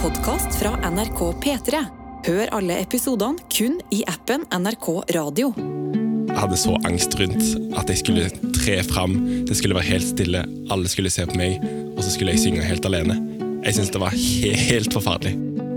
podkast fra NRK P3. Hør alle episodene kun i appen NRK Radio. Jeg hadde så angst rundt at jeg skulle tre fram. Det skulle være helt stille, alle skulle se på meg, og så skulle jeg synge helt alene. Jeg syns det var helt forferdelig.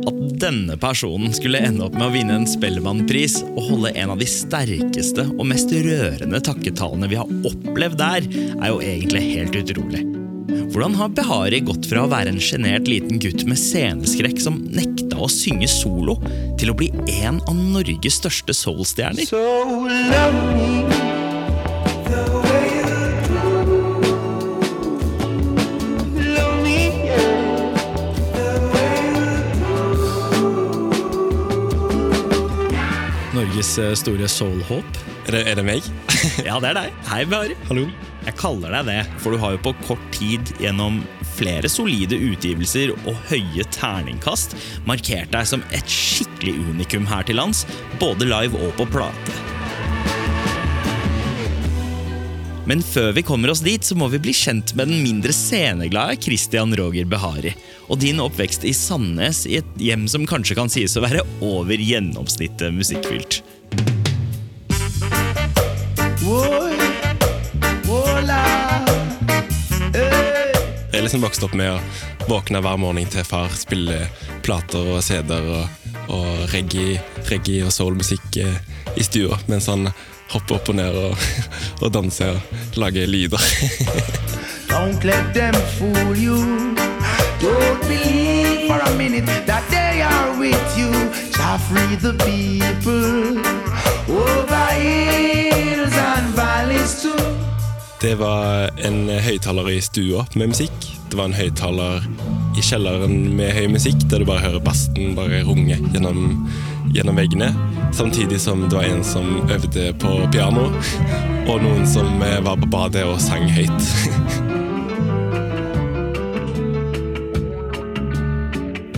At denne personen skulle ende opp med å vinne en Spellemannpris og holde en av de sterkeste og mest rørende takketalene vi har opplevd der, er jo egentlig helt utrolig. Hvordan har Behari gått fra å være en sjenert liten gutt med sceneskrekk som nekta å synge solo, til å bli en av Norges største soul-stjerner? So yeah, Norges eh, store soul-håp? Er det, er det meg? Ja, det er deg. Hei, Behari. Hallo? Jeg kaller deg det, for du har jo på kort tid gjennom flere solide utgivelser og høye terningkast markert deg som et skikkelig unikum her til lands, både live og på plate. Men før vi kommer oss dit, så må vi bli kjent med den mindre sceneglade Christian Roger Behari. Og din oppvekst i Sandnes, i et hjem som kanskje kan sies å være over gjennomsnittet musikkfylt. Hey. Jeg er liksom vokst opp med å våkne hver morgen til far, spille plater og CD-er og, og reggae, reggae og soulmusikk eh, i stua, mens han hopper opp og ned og, og danser og lager lyder. Don't let them fool you. Don't believe for a minute that they are with you. Shall free the people over hills and valleys too. Det var en høyttaler i stua med musikk. Det var en høyttaler i kjelleren med høy musikk, der du bare hører bassen bare runge gjennom, gjennom veggene. Samtidig som det var en som øvde på piano, og noen som eh, var på badet og sang høyt.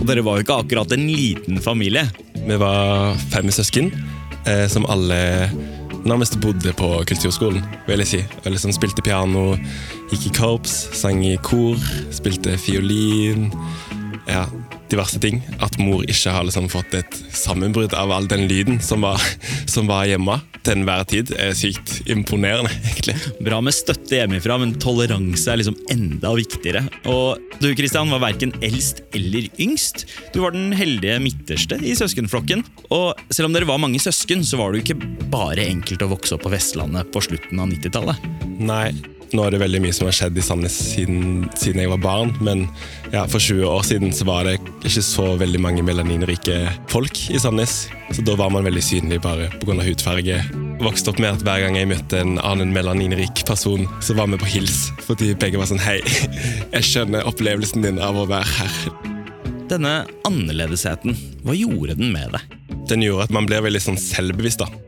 Og dere var jo ikke akkurat en liten familie. Vi var fem søsken, eh, som alle nærmest bodde på kulturskolen, vil jeg si. Jeg liksom spilte piano, gikk i korps, sang i kor, spilte fiolin. Ja, diverse ting. At mor ikke har liksom fått et sammenbrudd av all den lyden som var, som var hjemme til enhver tid, er sykt imponerende, egentlig. Bra med støtte hjemmefra, men toleranse er liksom enda viktigere. Og du Kristian, var verken eldst eller yngst. Du var den heldige midterste i søskenflokken. Og selv om dere var mange søsken, så var det jo ikke bare enkelt å vokse opp på Vestlandet på slutten av 90-tallet. Nei, nå er det veldig mye som har skjedd i Sandnes siden, siden jeg var barn, men ja, for 20 år siden så var det ikke så veldig mange melaninrike folk i Sandnes. Så da var man veldig synlig bare pga. hudfarge. Vokste opp med at hver gang jeg møtte en annen melaninrik person, så var vi på hils, fordi begge var sånn Hei, jeg skjønner opplevelsen din av å være her. Denne annerledesheten, hva gjorde den med deg? Den gjorde at man blir veldig sånn selvbevisst, da.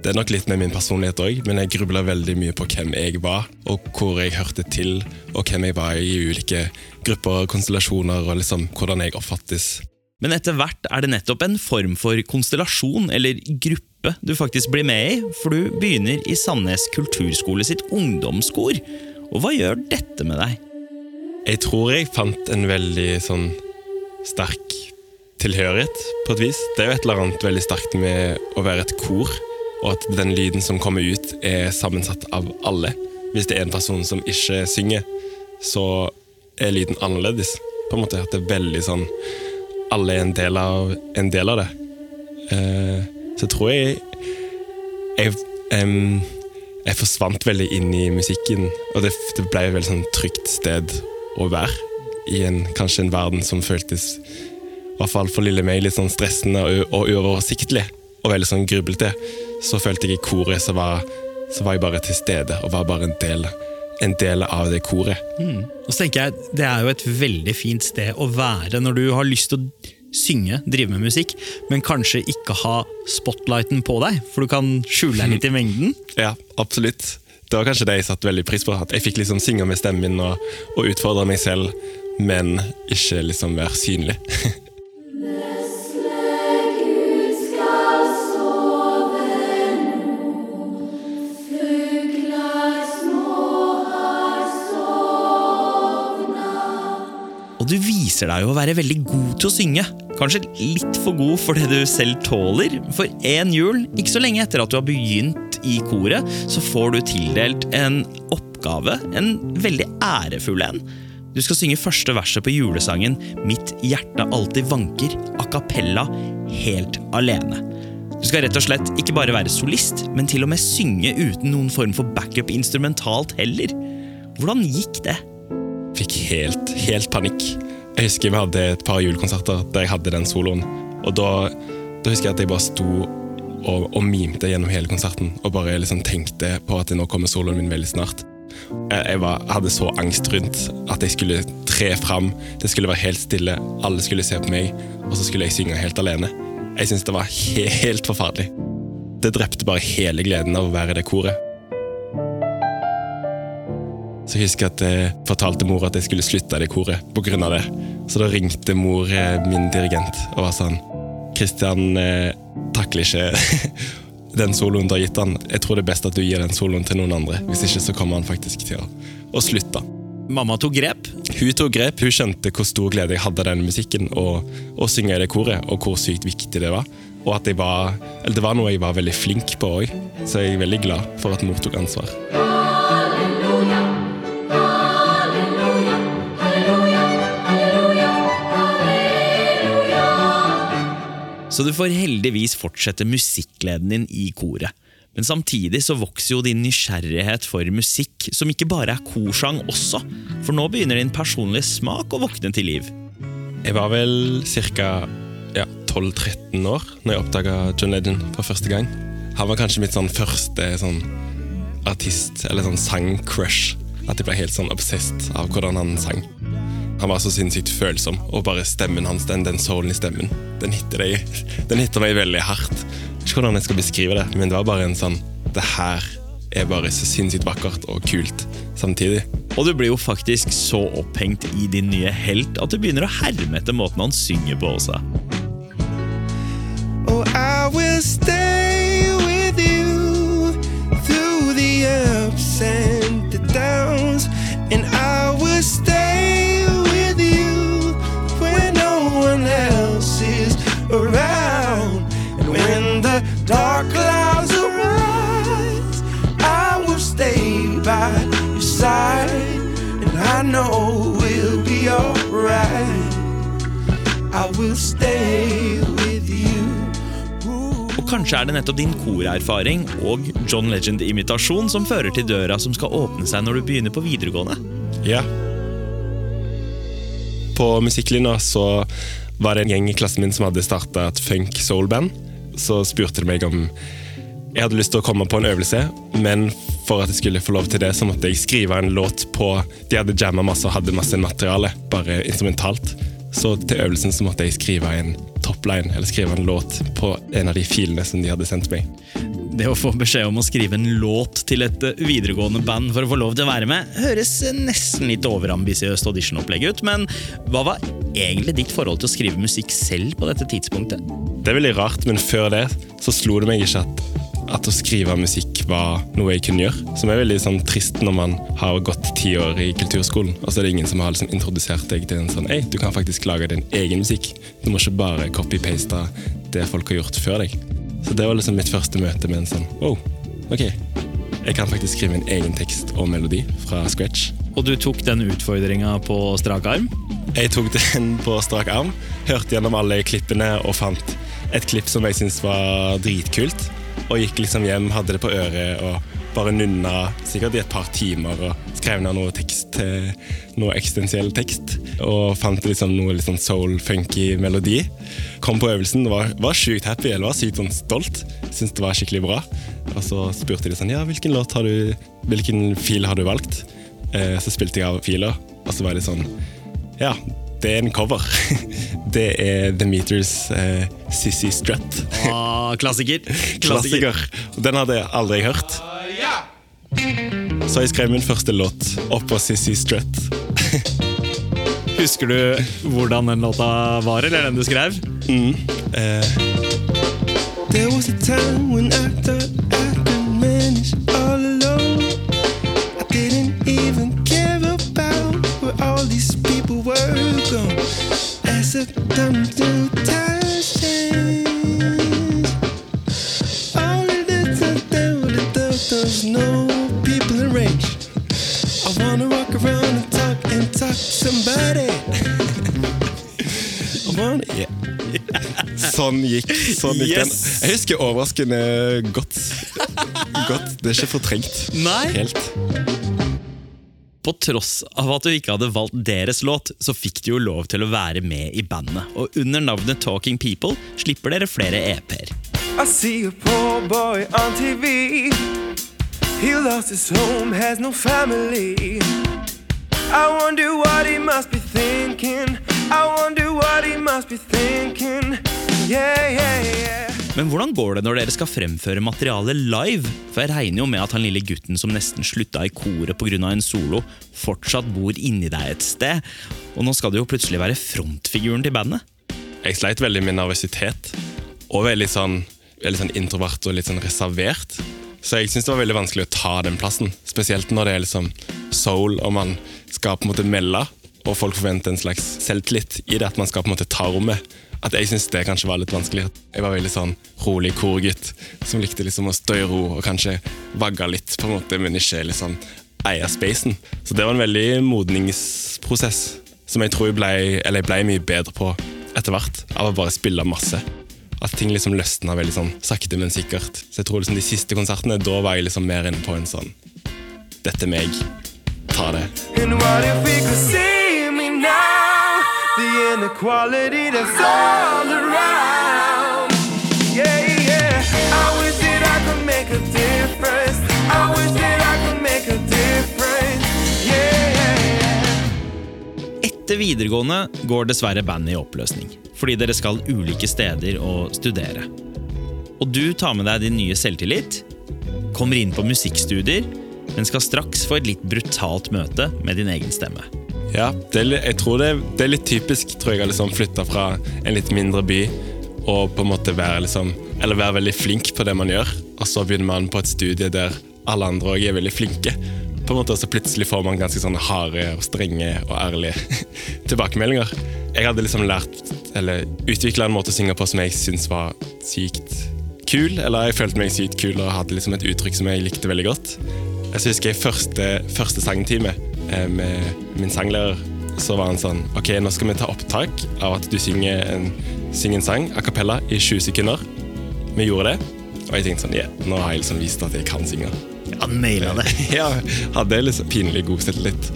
Det er nok litt med min personlighet òg, men jeg grubla veldig mye på hvem jeg var, og hvor jeg hørte til, og hvem jeg var i ulike grupper og konstellasjoner, og liksom hvordan jeg oppfattes. Men etter hvert er det nettopp en form for konstellasjon eller gruppe du faktisk blir med i, for du begynner i Sandnes kulturskole sitt ungdomskor. Og hva gjør dette med deg? Jeg tror jeg fant en veldig sånn sterk tilhørighet, på et vis. Det er jo et eller annet veldig sterkt med å være et kor, og at den lyden som kommer ut, er sammensatt av alle. Hvis det er en person som ikke synger, så er lyden annerledes. På en måte at det er veldig sånn Alle er en del av, en del av det. Uh, så tror jeg jeg, um, jeg forsvant veldig inn i musikken, og det, det ble et veldig sånn trygt sted å være. I en, kanskje en verden som føltes, i hvert fall for lille meg, litt sånn stressende og, og uoversiktlig. Og veldig sånn grublete. Så følte jeg i koret så var, så var jeg bare til stede, og var bare en del, en del av det koret. Og så tenker jeg, Det er jo et veldig fint sted å være når du har lyst til å synge, drive med musikk, men kanskje ikke ha spotlighten på deg, for du kan skjule deg litt i mengden. Ja, absolutt. Det var kanskje det jeg satte veldig pris på. At jeg fikk liksom synge med stemmen min og, og utfordre meg selv, men ikke liksom være synlig. viser deg å være veldig god til å synge. Kanskje litt for god for det du selv tåler. For én jul, ikke så lenge etter at du har begynt i koret, så får du tildelt en oppgave, en veldig ærefull en. Du skal synge første verset på julesangen 'Mitt hjerte alltid vanker' a cappella, helt alene. Du skal rett og slett ikke bare være solist, men til og med synge uten noen form for backup instrumentalt heller. Hvordan gikk det? Fikk helt, helt panikk. Jeg husker vi hadde et par julekonserter der jeg hadde den soloen. Og da, da husker jeg at jeg bare sto og, og mimte gjennom hele konserten og bare liksom tenkte på at nå kommer soloen min veldig snart. Jeg, var, hadde så angst rundt at jeg skulle tre fram, det skulle være helt stille, alle skulle se på meg, og så skulle jeg synge helt alene. Jeg syntes det var helt forferdelig. Det drepte bare hele gleden av å være i det koret. Så jeg husker at jeg fortalte mor at jeg skulle slutte i det koret pga. det. Så da ringte mor eh, min dirigent og var sånn Kristian eh, takler ikke den soloen du har gitt han. Jeg tror det er best at du gir den soloen til noen andre. Hvis ikke så kommer han faktisk til å, å slutte. Mamma tok grep. Hun tok grep, hun skjønte hvor stor glede jeg hadde av den musikken og å synge i det koret, og hvor sykt viktig det var. Og at var, eller det var noe jeg var veldig flink på òg, så jeg er veldig glad for at mor tok ansvar. Så du får heldigvis fortsette musikkgleden din i koret. Men samtidig så vokser jo din nysgjerrighet for musikk, som ikke bare er korsang også. For nå begynner din personlige smak å våkne til liv. Jeg var vel ca. Ja, 12-13 år når jeg oppdaga John Legend for første gang. Han var kanskje mitt sånn første sånn artist, eller sånn sang-crush. At jeg ble helt sånn obsessed av hvordan han sang. Han var så sinnssykt følsom, og bare stemmen hans, den, den soulen i stemmen, den hitter, deg, den hitter meg veldig hardt. Jeg vet ikke hvordan jeg skal beskrive det, men det var bare en sånn Det her er bare så sinnssykt vakkert og kult samtidig. Og du blir jo faktisk så opphengt i din nye helt at du begynner å herme etter måten han synger på også. Will stay with you. Og kanskje er det nettopp din korerfaring og John Legend-imitasjon som fører til døra som skal åpne seg når du begynner på videregående. Ja. På musikklinja så var det en gjeng i klassen min som hadde starta et funk soul-band. Så spurte de meg om jeg hadde lyst til å komme på en øvelse, men for at jeg skulle få lov til det, så måtte jeg skrive en låt på De hadde jamma masse og hadde masse materiale, bare instrumentalt. Så til øvelsen så måtte jeg skrive en topline, eller skrive en låt på en av de filene som de hadde sendt meg. Det å få beskjed om å skrive en låt til et eh, videregående band for å få lov til å være med, høres nesten litt overambisiøst auditionopplegg ut, men hva var egentlig ditt forhold til å skrive musikk selv på dette tidspunktet? Det er veldig rart, men før det så slo det meg ikke at, at å skrive musikk var noe jeg kunne gjøre. Som er veldig sånn trist når man har gått ti år i kulturskolen, og så er det ingen som har liksom introdusert deg til en sånn Ei, du kan faktisk lage din egen musikk. Du må ikke bare copy-paste det folk har gjort før deg. Så det var liksom mitt første møte med en sånn Wow, ok. Jeg kan faktisk skrive en egen tekst og melodi fra scratch. Og du tok den utfordringa på strak arm? Jeg tok den på strak arm, hørte gjennom alle klippene og fant et klipp som jeg syntes var dritkult. Og gikk liksom hjem, hadde det på øret og bare nunna sikkert i et par timer og skrev ned noe tekst, eh, noe eksistensiell tekst. Og fant liksom noe litt sånn soul-funky melodi. Kom på øvelsen, var, var sjukt happy, eller var sykt sånn stolt. Syntes det var skikkelig bra. Og så spurte de sånn ja, hvilken låt har du, hvilken fil har du valgt? Eh, så spilte jeg av filer, og så var det sånn ja, det er en cover. Det er The Meters eh, Sissy Strut. Ah, klassiker. Klassiker. Den hadde jeg aldri hørt. Så jeg skrev min første låt oppå Sissy Strut. Husker du hvordan den låta var, eller den du skrev? Eh, There was a time when I thought Sånn gikk, sånn gikk den. Jeg husker overraskende godt. godt. Det er ikke fortrengt Nei. helt. På tross av at du ikke hadde valgt deres låt, så fikk du jo lov til å være med i bandet. Og under navnet Talking People slipper dere flere EP-er. I see a poor boy on TV. He lost his home, has no family. I wonder what he must be thinking. I wonder what he must be thinking. Yeah, yeah, yeah. Men hvordan går det når dere skal fremføre materialet live? For jeg regner jo med at han lille gutten som nesten slutta i koret pga. en solo, fortsatt bor inni deg et sted. Og nå skal du jo plutselig være frontfiguren til bandet. Jeg sleit veldig med nervøsitet, og veldig sånn, veldig sånn introvert og litt sånn reservert. Så jeg syns det var veldig vanskelig å ta den plassen. Spesielt når det er liksom soul, og man skal på en måte melde, og folk forventer en slags selvtillit i det, at man skal på en måte ta rommet. At jeg syntes det kanskje var litt vanskelig. Jeg var veldig sånn rolig korgutt som likte liksom å stå i ro og kanskje vagga litt, på en måte, men ikke liksom eie spacen. Så det var en veldig modningsprosess som jeg tror jeg ble, eller jeg ble mye bedre på etter hvert, av å bare spille masse. At ting liksom løsna veldig sånn sakte, men sikkert. Så jeg tror liksom de siste konsertene, da var jeg liksom mer inne på en sånn Dette er meg. Ta det. And what if we could see? The inequality that's all around. Yeah, yeah. I wish that I could make a difference. I wish that I could make a difference. Yeah. Etter videregående går dessverre bandet i oppløsning, fordi dere skal ulike steder og studere. Og du tar med deg din nye selvtillit, kommer inn på musikkstudier, men skal straks få et litt brutalt møte med din egen stemme. Ja, er, jeg tror det, det er litt typisk, tror jeg, å liksom flytte fra en litt mindre by og på en måte være liksom være veldig flink på det man gjør, og så begynner man på et studie der alle andre òg er veldig flinke. På en måte, så plutselig får man ganske sånne harde og strenge og ærlige tilbakemeldinger. Jeg hadde liksom lært, eller utvikla en måte å synge på som jeg syntes var sykt kul. Eller jeg følte meg sykt kul og hadde liksom et uttrykk som jeg likte veldig godt. Jeg husker jeg første, første sangtime med min sanglærer. Så var han sånn Ok, nå skal vi ta opptak av at du synger en, synger en sang a cappella i 20 sekunder. Vi gjorde det, og jeg tenkte sånn Yeah, nå har jeg liksom vist at jeg kan synge. Ja, naila det. ja, hadde liksom pinlig god selvtillit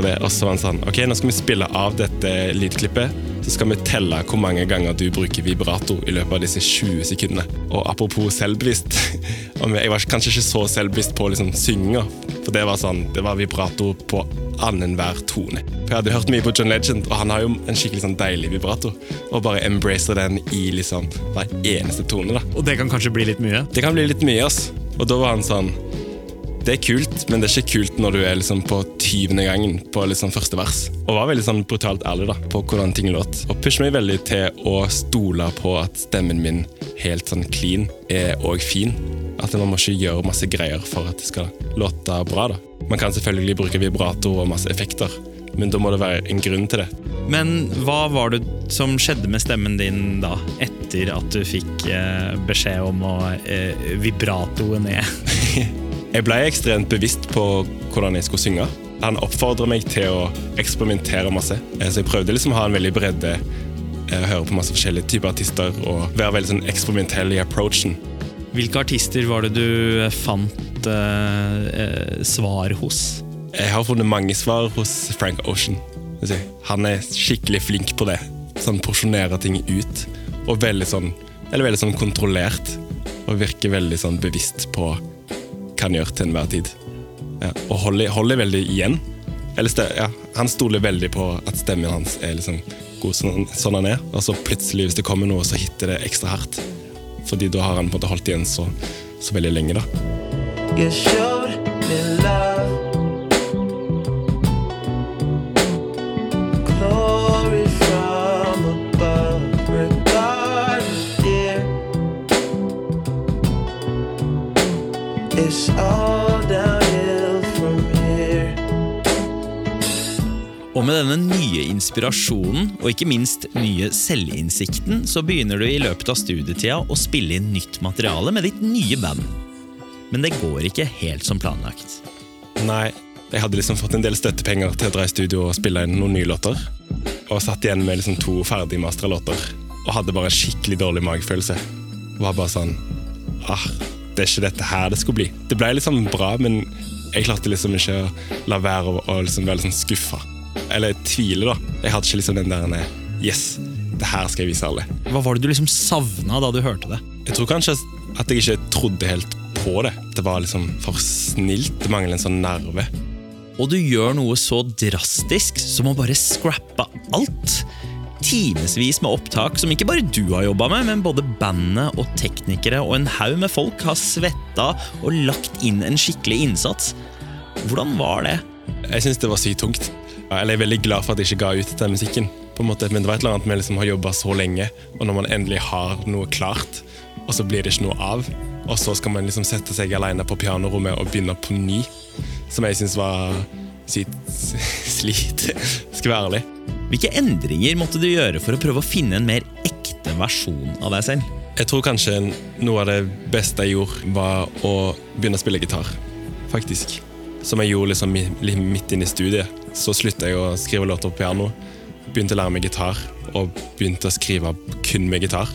på det. Og så var han sånn Ok, nå skal vi spille av dette lydklippet. Så skal vi telle hvor mange ganger du bruker vibrato i løpet av disse 20 sekundene. Og apropos selvbevisst Jeg var kanskje ikke så selvbevisst på liksom synginga. For det var sånn, det var vibrato på annenhver tone. For Jeg hadde hørt mye på John Legend, og han har jo en skikkelig sånn deilig vibrato. Og bare embracer den i liksom hver eneste tone. da Og det kan kanskje bli litt mye? det kan bli litt mye, ass. Og da var han sånn Det er kult, men det er ikke kult når du er liksom på 20. gangen på liksom første vers. Og var veldig sånn brutalt ærlig da på hvordan ting låt. Og pusher meg veldig til å stole på at stemmen min helt sånn clean er òg fin. At man må ikke gjøre masse greier for at det skal låte bra. da. Man kan selvfølgelig bruke vibrato og masse effekter, men da må det være en grunn til det. Men hva var det som skjedde med stemmen din da, etter at du fikk eh, beskjed om å eh, vibratoe ned? Jeg ble ekstremt bevisst på hvordan jeg skulle synge. Han oppfordret meg til å eksperimentere masse. Eh, Så jeg prøvde liksom å ha en veldig bredde, eh, høre på masse forskjellige typer artister og være veldig sånn eksperimentell i approachen. Hvilke artister var det du fant eh, eh, svar hos? Jeg har funnet mange svar hos Frank Ocean. Han er skikkelig flink på det. Sånn porsjonerer ting ut. Og veldig sånn, eller veldig sånn kontrollert. Og virker veldig sånn bevisst på hva han gjør til enhver tid. Ja, og holder, Holly veldig igjen. Eller ja, han stoler veldig på at stemmen hans er liksom god sånn, sånn han er. Og så plutselig, hvis det kommer noe, så hitter det ekstra hardt. Fordi da har han på en måte holdt igjen så, så veldig lenge. da. Med denne nye inspirasjonen og ikke minst nye selvinnsikten, så begynner du i løpet av studietida å spille inn nytt materiale med ditt nye band. Men det går ikke helt som planlagt. Nei, jeg hadde liksom fått en del støttepenger til å dra i studio og spille inn noen nye låter. Og satt igjen med liksom to ferdige masterlåter. Og hadde bare skikkelig dårlig magefølelse. Var bare sånn ah, Det er ikke dette her det skulle bli. Det ble liksom bra, men jeg klarte liksom ikke å la være å liksom være liksom skuffa. Eller tviler, da. Jeg hadde ikke liksom den der Yes, det her skal jeg vise alle. Hva var det du liksom savna da du hørte det? Jeg tror kanskje at jeg ikke trodde helt på det. Det var liksom for snilt. Det mangler en sånn nerve. Og du gjør noe så drastisk som å bare scrappe alt. Timevis med opptak som ikke bare du har jobba med, men både bandet og teknikere og en haug med folk har svetta og lagt inn en skikkelig innsats. Hvordan var det? Jeg syns det var sykt tungt. Eller jeg er veldig glad for at jeg ikke ga ut den musikken. på en måte, Men det var et eller annet med liksom å ha jobba så lenge, og når man endelig har noe klart, og så blir det ikke noe av, og så skal man liksom sette seg alene på pianorommet og begynne på ny, som jeg syns var sykt slit. Skal være ærlig. Hvilke endringer måtte du gjøre for å prøve å finne en mer ekte versjon av deg selv? Jeg tror kanskje noe av det beste jeg gjorde, var å begynne å spille gitar. Faktisk. Som jeg gjorde liksom midt inne i studiet. Så slutta jeg å skrive låter på piano. Begynte å lære meg gitar, og begynte å skrive kun med gitar.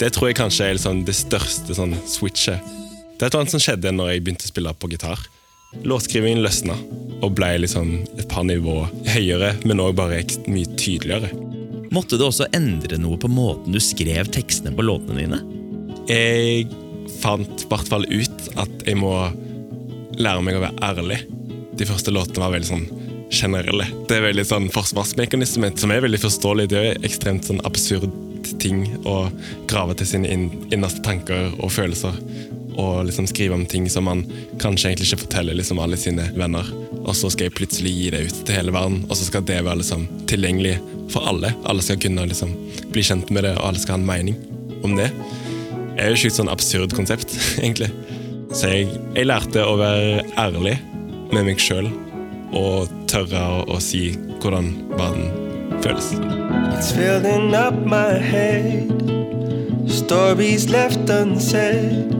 Det tror jeg kanskje er liksom det største sånn switchet. Det er noe som skjedde når jeg begynte å spille på gitar. Låtskrivingen løsna og ble liksom et par nivå høyere, men òg bare mye tydeligere. Måtte du også endre noe på måten du skrev tekstene på låtene dine? Jeg fant i hvert fall ut at jeg må lære meg å være ærlig. De første låtene var veldig sånn generelle. Det er veldig sånn forsvarsmekanisme som er veldig forståelig. Det er ekstremt sånn absurd ting å grave til sine inn, innerste tanker og følelser. Og liksom skrive om ting som man kanskje egentlig ikke forteller liksom alle sine venner. Og så skal jeg plutselig gi det ut til hele verden, og så skal det være liksom tilgjengelig for alle. Alle skal kunne liksom bli kjent med det, og alle skal ha en mening om det. Det er jo et et sånn absurd konsept, egentlig. Så jeg, jeg lærte å være ærlig med meg sjøl og tørre å, si hvordan verden føles. It's filling up my head. Stories left unsaid.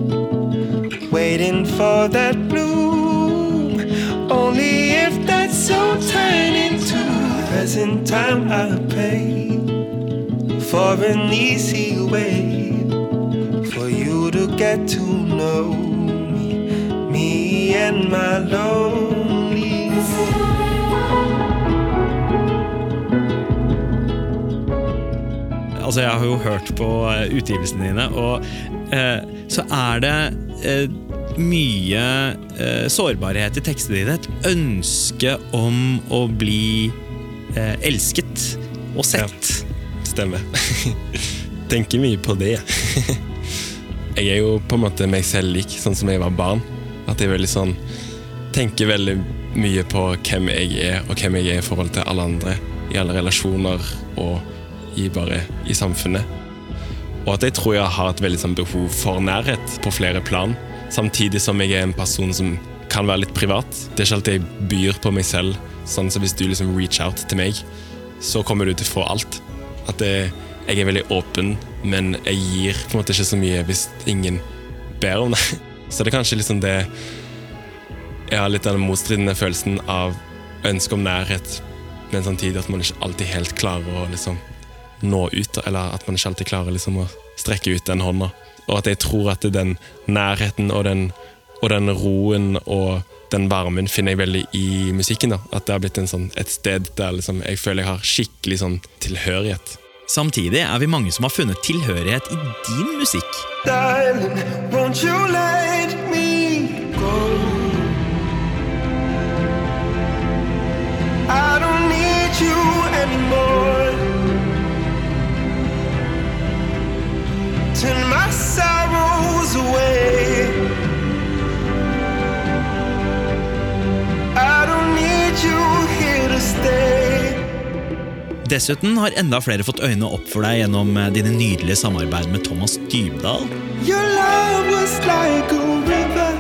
Waiting for that bloom. Only if that soul turn into present time I pay for an easy way for you to get to know and my lonely. Altså, Jeg har jo hørt på eh, utgivelsene dine, og eh, så er det eh, mye eh, sårbarhet i tekstene dine. Et ønske om å bli eh, elsket og sett. Stemmer. Tenker mye på det. jeg er jo på en måte meg selv lik, sånn som jeg var barn. At jeg veldig sånn Tenker veldig mye på hvem jeg er, og hvem jeg er i forhold til alle andre. I alle relasjoner og i bare i samfunnet. Og at jeg tror jeg har et veldig sånn behov for nærhet på flere plan. Samtidig som jeg er en person som kan være litt privat. Det er ikke alltid jeg byr på meg selv. Sånn så Hvis du liksom reach out til meg, så kommer du til å få alt. At det, jeg er veldig åpen, men jeg gir på en måte ikke så mye hvis ingen ber om det. Så det er kanskje liksom det Jeg har litt den motstridende følelsen av ønske om nærhet, men samtidig at man ikke alltid helt klarer å liksom nå ut, eller at man ikke alltid klarer liksom å strekke ut den hånda. Og at jeg tror at den nærheten og den, og den roen og den varmen finner jeg veldig i musikken. da. At det har blitt sånn, et sted der liksom jeg føler jeg har skikkelig sånn tilhørighet. Samtidig er vi mange som har funnet tilhørighet i din musikk. Darling, won't you let me go? I don't need you anymore. Dessuten har enda flere fått øynene opp for deg gjennom eh, dine nydelige samarbeid med Thomas Dybdahl. Your love was like a river.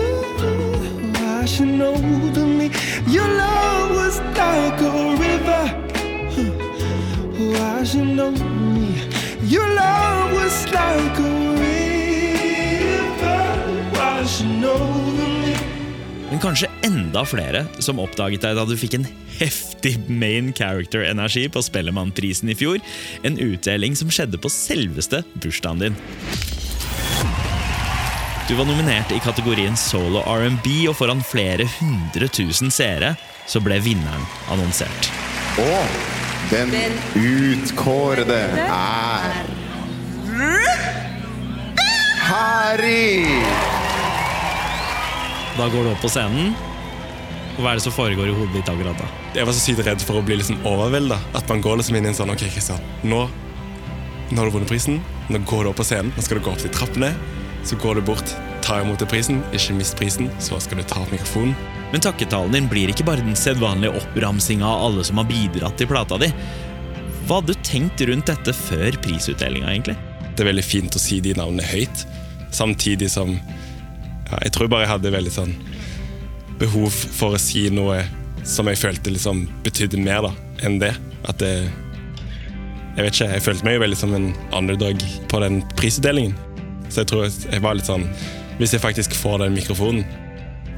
Ooh, I should know to me. Your love was like a river. washing over me. Your love was like a river washing over me. Men kanskje enda flere som oppdaget deg da du fikk en heftig main character-energi på Spellemannprisen i fjor. En utdeling som skjedde på selveste bursdagen din. Du var nominert i kategorien solo R&B, og foran flere hundre tusen seere så ble vinneren annonsert. Og den utkårede er Harry! Da går du opp på scenen. Og Hva er det som foregår i hodet ditt akkurat da? Jeg var så sykt redd for å bli liksom overvelda. At man går liksom inn i en sånn Ok, Kristian, nå, nå har du vunnet prisen. Nå går du opp på scenen. Nå skal du gå opp de trappene. Så går du bort, tar imot prisen, ikke mist prisen. Så skal du ta opp mikrofonen. Men takketalen din blir ikke bare den sedvanlige oppramsinga av alle som har bidratt til plata di. Hva hadde du tenkt rundt dette før prisutdelinga, egentlig? Det er veldig fint å si de navnene høyt, samtidig som ja, Jeg tror bare jeg hadde veldig sånn behov for å si noe som jeg følte liksom betydde mer da, enn det. At det Jeg vet ikke, jeg følte meg jo veldig som en underdog på den prisutdelingen. Så jeg tror jeg var litt sånn Hvis jeg faktisk får den mikrofonen,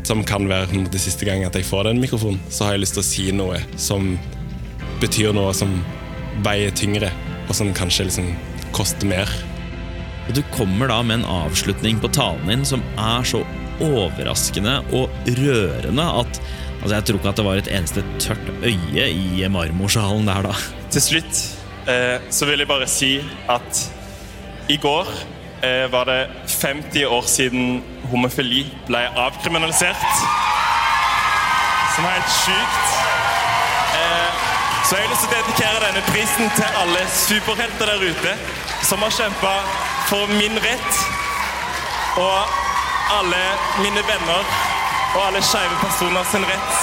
som kan være det siste gang at jeg får den mikrofonen, så har jeg lyst til å si noe som betyr noe som veier tyngre, og som kanskje liksom koster mer. Og du kommer da med en avslutning på talen din som er så overraskende og rørende at altså jeg tror ikke at det var et eneste tørt øye i marmorsalen der da. Til slutt eh, så vil jeg bare si at i går eh, var det 50 år siden homofili ble avkriminalisert. Som er helt sjukt. Eh, så jeg har lyst til å dedikere denne prisen til alle superhelter der ute som har kjempa for min rett. Og alle mine venner og alle skeive personer sin rett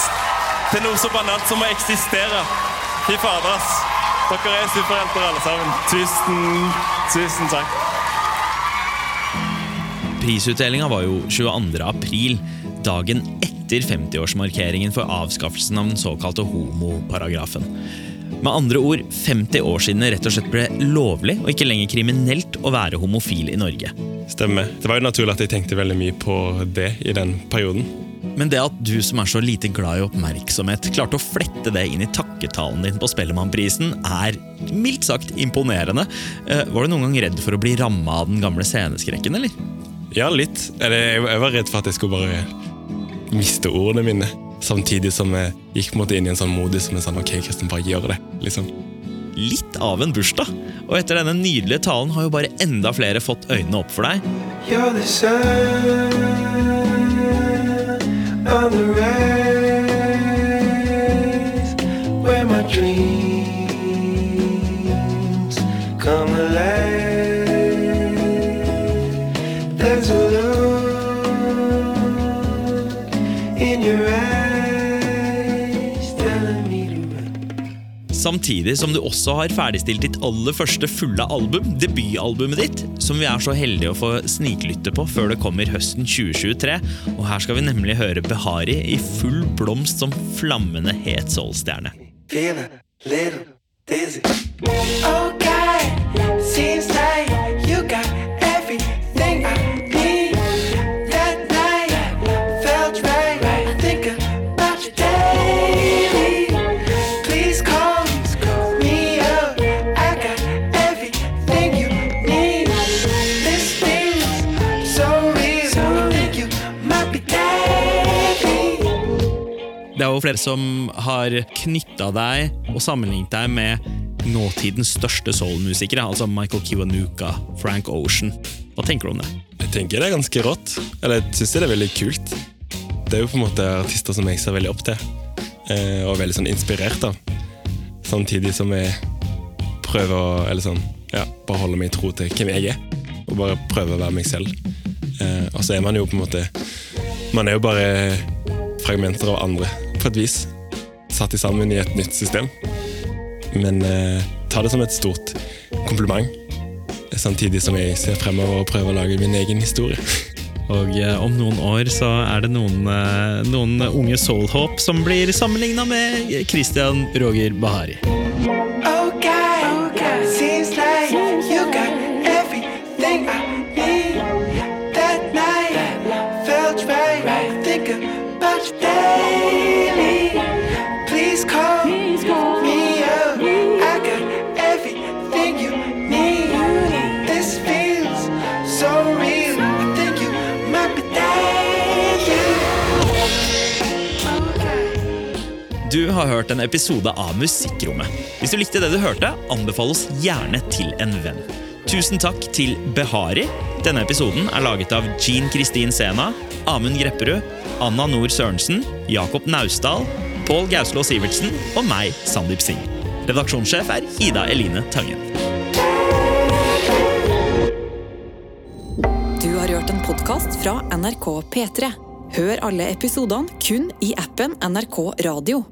til noe så banalt som å eksistere. Fy fader, ass. Dere er superhelter alle sammen. Tusen, tusen takk. Prisutdelinga var jo 22. april, dagen etter 50-årsmarkeringen for avskaffelsen av den såkalte homoparagrafen. Med andre ord 50 år siden det rett og slett ble lovlig og ikke lenger kriminelt å være homofil i Norge. Stemmer. Det var jo naturlig at jeg tenkte veldig mye på det i den perioden. Men det at du som er så lite glad i oppmerksomhet, klarte å flette det inn i takketalen din på Spellemannprisen, er mildt sagt imponerende. Eh, Var du noen gang redd for å bli ramma av den gamle sceneskrekken, eller? Ja, litt. Jeg var redd for at jeg skulle bare miste ordene mine. Samtidig som jeg gikk på en måte inn i en sånn modus som er sånn Ok, Kristian, bare gjør det. liksom. Litt av en bursdag. Og etter denne nydelige talen har jo bare enda flere fått øynene opp for deg. You're the sun on the rise Samtidig som du også har ferdigstilt ditt aller første fulle album, debutalbumet ditt, som vi er så heldige å få sniklytte på før det kommer høsten 2023. Og her skal vi nemlig høre Behari i full blomst som flammende het soulstjerne. Feeling, little dizzy. Okay, seems jo flere som har knytta deg og sammenlignet deg med nåtidens største soulmusikere, altså Michael Kiwanuka, Frank Ocean. Hva tenker du om det? Jeg tenker det er ganske rått. Eller jeg syns det er veldig kult. Det er jo på en måte artister som jeg ser veldig opp til, eh, og er veldig sånn inspirert av. Samtidig som jeg prøver å eller sånn, ja, bare holde meg i tro til hvem jeg er, og bare prøve å være meg selv. Eh, og så er man jo på en måte Man er jo bare fragmenter av andre, på et vis. Satt i sammen i et nytt system. Men eh, ta det som et stort kompliment. Samtidig som jeg ser fremover og prøver å lage min egen historie. Og eh, om noen år så er det noen, eh, noen unge soulhop som blir sammenligna med Christian Roger Bahari. Har hørt en episode av Musikkrommet. Hvis du likte det du hørte, anbefal oss gjerne til en venn. Tusen takk til Behari. Denne episoden er laget av Jean Kristin Sena, Amund Grepperud, Anna Nord Sørensen, Jakob Naustdal, Pål Gauslå Sivertsen og meg, Sandeep Singh. Redaksjonssjef er Ida Eline Tangen. Du har hørt en podkast fra NRK P3. Hør alle episodene kun i appen NRK Radio.